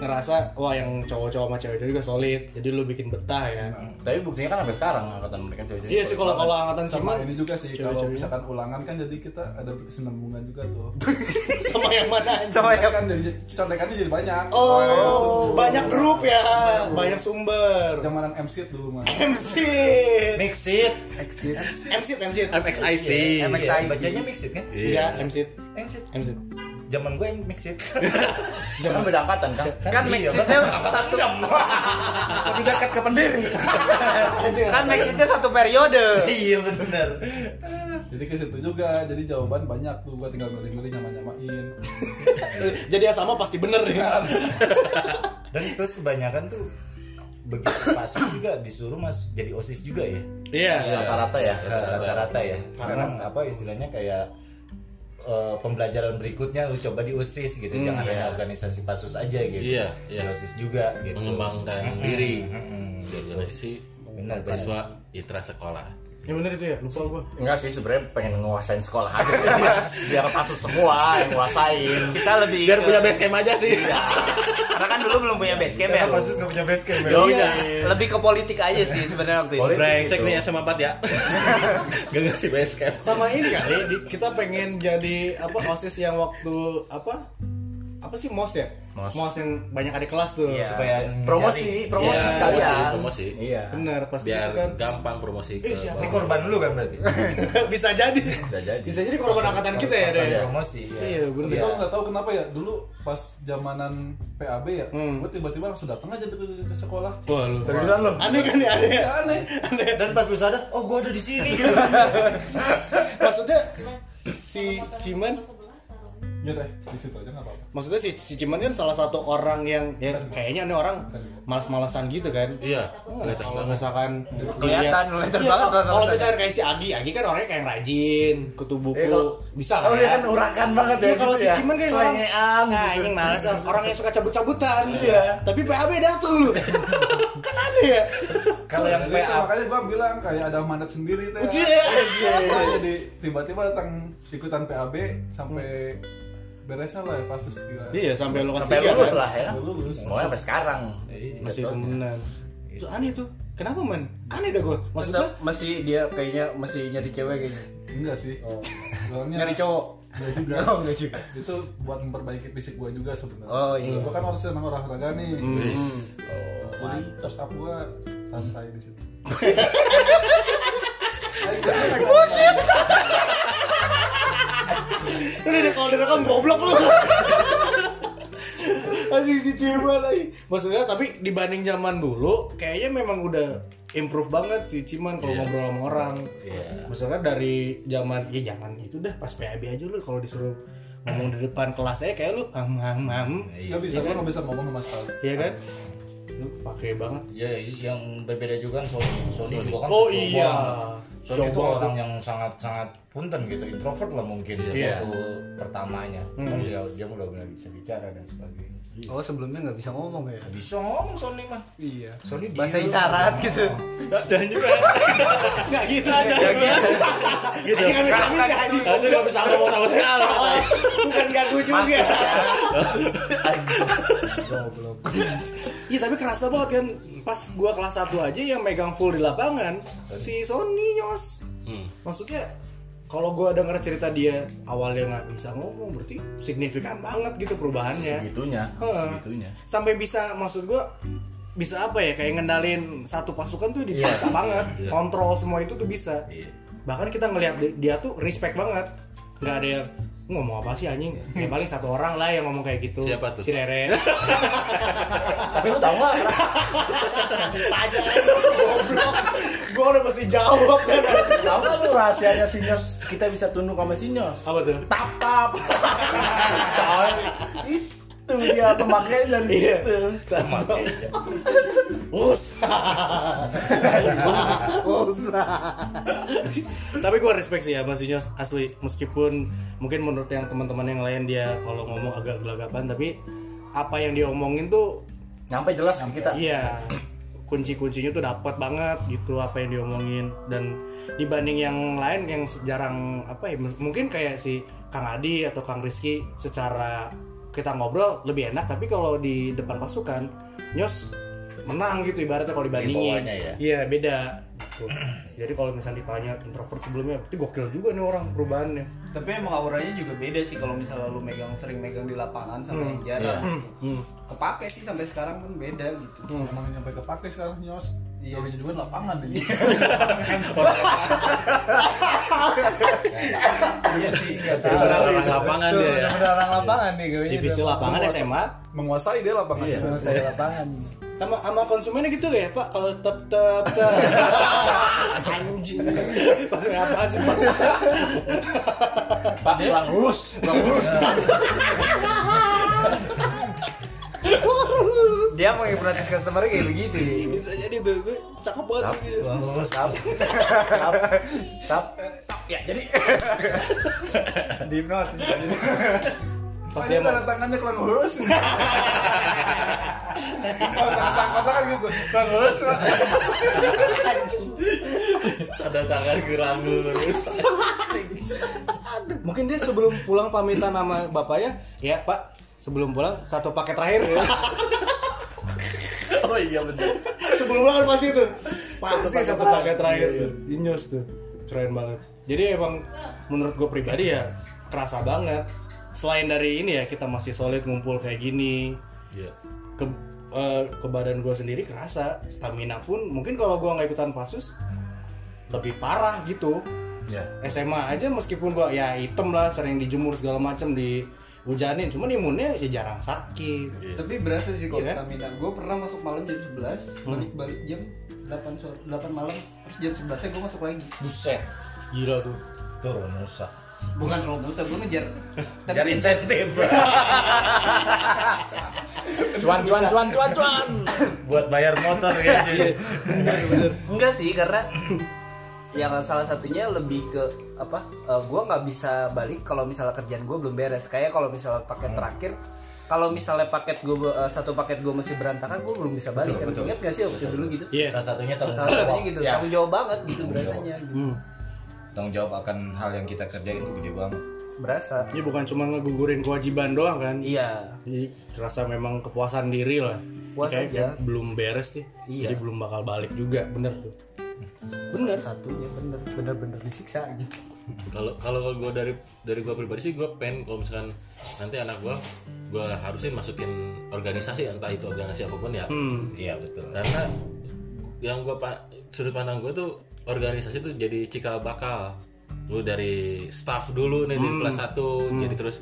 ngerasa wah yang cowok-cowok sama cewek juga solid. Jadi lu bikin betah ya. Tapi buktinya kan sampai sekarang angkatan mereka cewek-cewek. iya sih kalau kalau angkatan sama ini juga sih kalau cewek-cewek. misalkan ulangan kan jadi kita ada kesinambungan juga tuh. [laughs] Sama yang mana aja? Sama yang kan jadi contekannya jadi banyak. Oh banyak grup ya. banyak sumber. Zamanan MC dulu mah MC [laughs] Mix it. exit MC MC MXIT. Iya, bacanya mix it kan? iya MC Mix it. MC Zaman gue mix it. [laughs] Jangan beda angkatan kan? kan maxitnya satu. Lebih dekat ke pendiri. kan maxitnya satu periode. Iya benar. jadi ke situ juga jadi jawaban banyak tuh gua tinggal milih-milih nyama-nyamain [laughs] jadi yang sama pasti bener ya. Dan terus kebanyakan tuh begitu pasus juga disuruh mas jadi osis juga ya? Iya. Rata-rata ya. rata-rata. Ya? Karena apa istilahnya kayak eh, pembelajaran berikutnya lu coba di osis gitu jangan hanya organisasi pasus aja gitu Iya, Di iya. osis juga gitu Mengembangkan diri. Mm-mm. Di organisasi Benar, benar. siswa itra sekolah. Ya bener itu ya lupa gua Enggak sih sebenarnya pengen nguasain sekolah aja. Biar pasus semua yang nguasain. kita lebih Biar ke- punya base camp aja sih. karena kan dulu belum punya base camp ya pasus nggak punya base camp ya? Iya, lebih ke politik aja sih sebenarnya waktu itu. Brengsek nih SMA 4 ya. [laughs] Gak ngasih base camp. sama ini kali kita pengen jadi apa osis yang waktu apa apa sih mos ya Mos. yang banyak adik kelas tuh Iya. supaya Promosi, promosi Iya, sekalian. promosi, promosi. Iya. bener pasti Biar itu kan gampang promosi ke Eh, siapa? ini korban lu kan berarti [laughs] bisa jadi Bisa jadi. bisa jadi korban angkatan kita ya deh Iya. promosi ya. iya Tapi bener gue nggak tahu kenapa ya dulu pas zamanan PAB ya, Hmm. gue tiba-tiba langsung datang aja ke, ke sekolah. wah lu Seriusan lu? aneh kan ya aneh ya Ya, aneh. dan pas lu sadar oh gua ada di sini gitu [laughs] maksudnya si Ciman Ya deh, di situ aja nggak apa-apa. Maksudnya si, si Ciman kan salah satu orang yang ya kayaknya nih orang malas-malasan gitu kan Iya, Oh, kelihatan kalau banget. misalkan Kelihatan, kelihatan Iya, banget kalau- Kalau misalkan kayak si Agi, Agi kan orangnya kayak rajin, kutu buku, Eh, kalau- bisa Oh, lah dia kan urakan banget ya. Iya kalau gitu si ya. Ciman kayak orang Nah, gitu. ini malas orang yang suka cabut-cabutan. Iya. Tapi PAB datang lu. [laughs] kan aneh ya. kalau yang Jadi itu PA makanya gue bilang kayak ada mandat sendiri teh. Iya. Jadi tiba-tiba datang ikutan PAB sampai beres lah ya pas gila. Iya, sampai lu Sampai tiga, lulus kan? lah ya. Sampai lulus. Mau sampai sekarang. Masih temenan. Itu aneh tuh. Kenapa man? Aneh dah gue. Maksudnya masih dia kayaknya masih nyari cewek kayaknya. Enggak sih. Soalnya Nyari cowok. Enggak juga. Oh, enggak juga. Itu buat memperbaiki fisik gue juga sebenarnya. Oh, iya. Gue kan harus senang olahraga nih. Wis. Jadi post up gue santai di situ. [laughs] Udah deh kalau direkam goblok lu. [laughs] Anjing si Ciman lagi. Maksudnya tapi dibanding zaman dulu kayaknya memang udah improve banget si Ciman kalau Iya. ngobrol sama orang. Iya. Maksudnya dari zaman ya zaman itu dah pas PAB aja lu kalau disuruh ngomong di depan kelas saya kayak lu ham ham ham. Gak bisa, gue gak bisa ngomong sama sekali. Iya kan? Lu pakai banget. ya yang berbeda juga kan Sony Sony juga kan Oh iya. Sony itu orang yang sangat sangat punten gitu introvert lah mungkin Iya. waktu pertamanya Hmm. dia dia udah benar bisa bicara dan sebagainya Oh, sebelumnya nggak bisa ngomong ya. bisa ngomong Sony mah Iya. Sony Bahasa isyarat gitu. Dan juga Enggak gitu ada. Gitu. Anjing amit amit enggak anjing. Anda gak bisa ngomong sama sekali. Bukan gagu juga. Iya tapi kerasa banget kan pas gua kelas 1 aja yang megang full di lapangan si Sony nyos. Hmm. Maksudnya kalau gua denger cerita dia awalnya nggak bisa ngomong berarti signifikan banget gitu perubahannya. Segitunya, Heeh. segitunya. Sampai bisa maksud gua bisa apa ya kayak ngendalin satu pasukan tuh bisa banget Iya. kontrol semua itu tuh bisa Iya. bahkan kita ngelihat di- dia tuh respect banget nggak ada yang ngomong apa sih anjing ya paling satu orang lah yang ngomong kayak gitu Siapa tuh? si Rere [laughs] Tapi lu tahu nggak? tanya goblok gua udah mesti jawab kan Tahu nggak lu rahasianya Sinyos? Kita bisa tunduk sama Sinyos. apa tuh Tap tap. Coy, itu dia pemakaian dari Iya. situ. Usah. Usah. Tapi gue respect sih ya Mas Inyos asli meskipun mungkin menurut yang teman-teman yang lain dia kalau ngomong agak gelagapan tapi apa yang dia omongin tuh Nyampe jelas ke kita. iya kunci-kuncinya tuh dapat banget gitu apa yang diomongin dan dibanding yang lain yang jarang apa ya mungkin kayak si Kang Adi atau Kang Rizky secara kita ngobrol lebih enak tapi kalau di depan pasukan nyos menang gitu ibaratnya kalau dibandingin ya? iya beda gitu. jadi kalau misalnya ditanya introvert sebelumnya berarti gokil juga nih orang perubahannya Tapi emang auranya juga beda sih kalau misalnya lu megang sering megang di lapangan sama yang jarang. Hmm. Kepake sih sampai sekarang pun beda gitu. Emang nyampe kepake sekarang sih nyos. Joginya juga lapangan ini. Iya sih, enggak orang lapangan dia ya. Orang lapangan nih gue. divisi lapangan SMA Menguasai dia lapangan. Iya. Saya lapangan. sama sama konsumennya gitu ya pak kalau tep tep tep [laughs] anjing konsumen apa sih pak Pak kurang lurus, kurang lurus. Dia mau hipnotis customer kayak begitu nih. bisa jadi tuh gue cakep banget gitu. Tap. Tap. Tap. Tap. Ya, jadi [laughs] Di hipnotis. pas Dia tanda tangannya kurang lurus. Oh, tanda tangan kan gitu. Kurang lurus. Tanda tangan kurang lurus. mungkin dia sebelum pulang pamitan sama bapaknya ya pak sebelum pulang satu paket terakhir ya [laughs] Oh iya bener. sebelum pulang kan pasti itu. Pasti satu paket terakhir tuh. Inyos tuh. Keren banget. Jadi emang menurut gue pribadi ya kerasa banget. Selain dari ini ya kita masih solid ngumpul kayak gini. Iya. ke eh, ke badan gue sendiri kerasa. Stamina pun mungkin kalau gue nggak ikutan pasus lebih parah gitu. Ya. SMA aja meskipun gua ya hitam lah sering dijemur segala macam di hujanin cuman imunnya ya jarang sakit Tapi berasa sih kalau Iya kan? stamina. Gue pernah masuk malam jam 11, balik balik jam 8 sore, 8 malam, terus jam 11 nya gue masuk lagi. Buset. gila tuh Turun rusak. Bukan busa, gue ngejar. [laughs] Tapi Cari insentif. [laughs] cuan cuan cuan cuan cuan. Buat bayar motor ya. enggak sih karena yang salah satunya lebih ke apa? eh, gua nggak bisa balik kalau misalnya kerjaan gue belum beres. Kayak kalau misalnya paket terakhir kalau misalnya paket gue satu paket gue masih berantakan gue belum bisa balik kan ingat gak sih waktu dulu gitu iya Salah satunya tanggung salah satunya gitu Ya, tanggung jawab banget gitu berasanya gitu. hmm. tanggung jawab akan hal yang kita kerjain itu gede banget. berasa ini bukan cuma ngegugurin kewajiban doang kan iya jadi terasa memang kepuasan diri lah Puas Kayak- aja. belum beres nih Iya. jadi belum bakal balik juga bener tuh bener satunya bener bener bener disiksa gitu Kalau kalau gue dari dari gue pribadi sih gue pengen kalau misalkan nanti anak gue gue harusin masukin organisasi entah itu organisasi apa pun ya. hmm. Iya betul. Karena yang gue pak sudut pandang gue tuh organisasi tuh jadi cikal bakal lu dari staff dulu nih dari kelas 1 jadi terus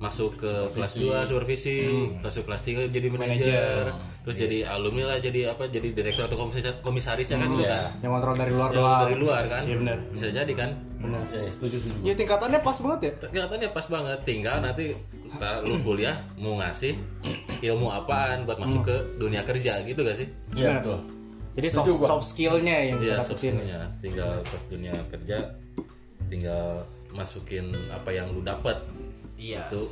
masuk ke kelas 2 supervisi masuk kelas 3 jadi manajer terus jadi alumni lah jadi apa jadi direktur atau komisaris komisarisnya kan gitu kan. Yang kontrol dari luar Yang doang. dari luar kan. Iya bener bisa jadi kan. Bener Ya, setuju setuju. ya tingkatannya pas banget ya? Kelihatannya pas banget. Tinggal nanti lu kuliah mau ngasih [clears throat] ilmu apaan buat masuk ke dunia kerja gitu gak sih. Iya betul. jadi soft, soft skillnya yang Iya kita dapetin. softnya tinggal pas dunia kerja tinggal masukin apa yang lu dapat iya. Itu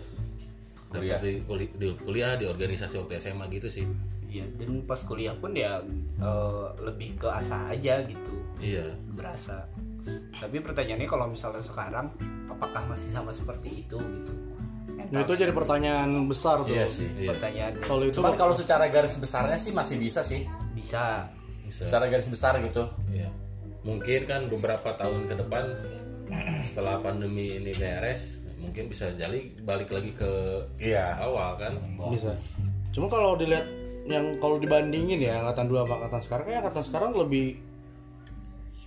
dapat di, kuli- di kuliah di organisasi waktu SMA gitu sih. Iya dan pas kuliah pun ya eh, lebih ke asah aja gitu. Iya. Berasa. Tapi pertanyaannya kalau misalnya sekarang apakah masih sama seperti itu gitu? Nah, itu jadi pertanyaan besar tuh. Iya sih. iya. Pertanyaan kalau itu Cuman kalau secara garis besarnya sih masih bisa sih. bisa. Bisa. Secara garis besar gitu. Iya. mungkin kan beberapa tahun ke depan setelah pandemi ini beres mungkin bisa jadi balik lagi ke Iya. awal kan? Bisa. Cuma kalau dilihat yang kalau dibandingin ya angkatan dua sama angkatan sekarang kayak angkatan sekarang lebih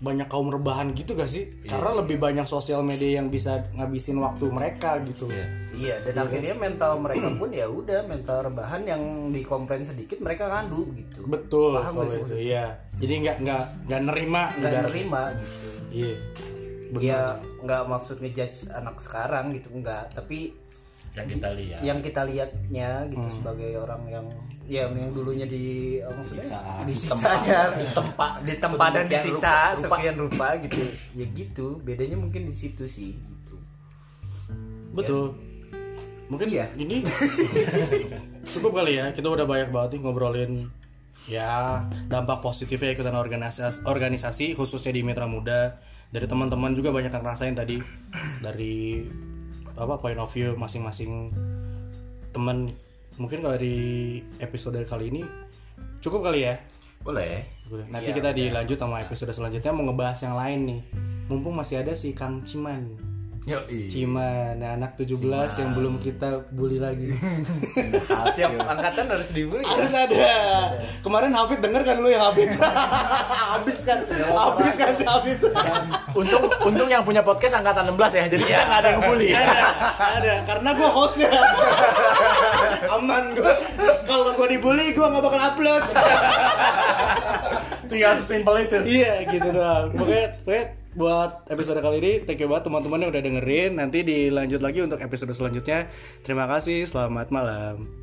banyak kaum rebahan gitu gak sih? Karena lebih banyak sosial media yang bisa ngabisin waktu mereka gitu. Iya. iya dan akhirnya mental mereka pun ya udah mental rebahan yang dikomplain sedikit mereka ngandu gitu. Betul Paham gak sih iya. Jadi nggak nggak nggak nerima nggak nerima gitu. Iya ya nggak maksud ngejudge anak sekarang gitu enggak tapi Yang kita lihat. yang kita lihatnya gitu sebagai orang yang ya yang dulunya di eh, maksudnya? Disiksanya ditempa [laughs] ditempa dan Sedemikian disiksa rupa- rupa. sekian rupa gitu. Ya gitu bedanya mungkin di situ sih gitu. Betul. Mungkin Iya. ini [laughs] cukup kali ya kita udah banyak banget nih ngobrolin ya dampak positifnya ikutan organisasi organisasi khususnya di Mitra Muda. Dari teman-teman juga banyak yang ngerasain tadi. Dari apa point of view masing-masing teman. Mungkin kalau di episode kali ini cukup kali ya? Boleh. nanti kita dilanjut sama episode selanjutnya. Mau ngebahas yang lain nih. Mumpung masih ada si Kang Ciman Yoi. Ciman anak 17 yang belum kita bully lagi [laughs] Tiap angkatan harus dibully. harus ada kemarin Hafid denger kan lu yang Hafid [laughs] habis kan habis kan si Hafid Untung untung yang punya podcast angkatan 16 ya. Jadi kita nggak ada yang bully. ada ada karena gue hostnya [laughs] aman gue kalau gue dibully gue nggak bakal upload Tinggal sesimpel itu. iya gitu doang pokoknya, pokoknya buat episode kali ini. Thank you banget teman-teman yang udah dengerin. Nanti dilanjut lagi untuk episode selanjutnya. Terima kasih selamat malam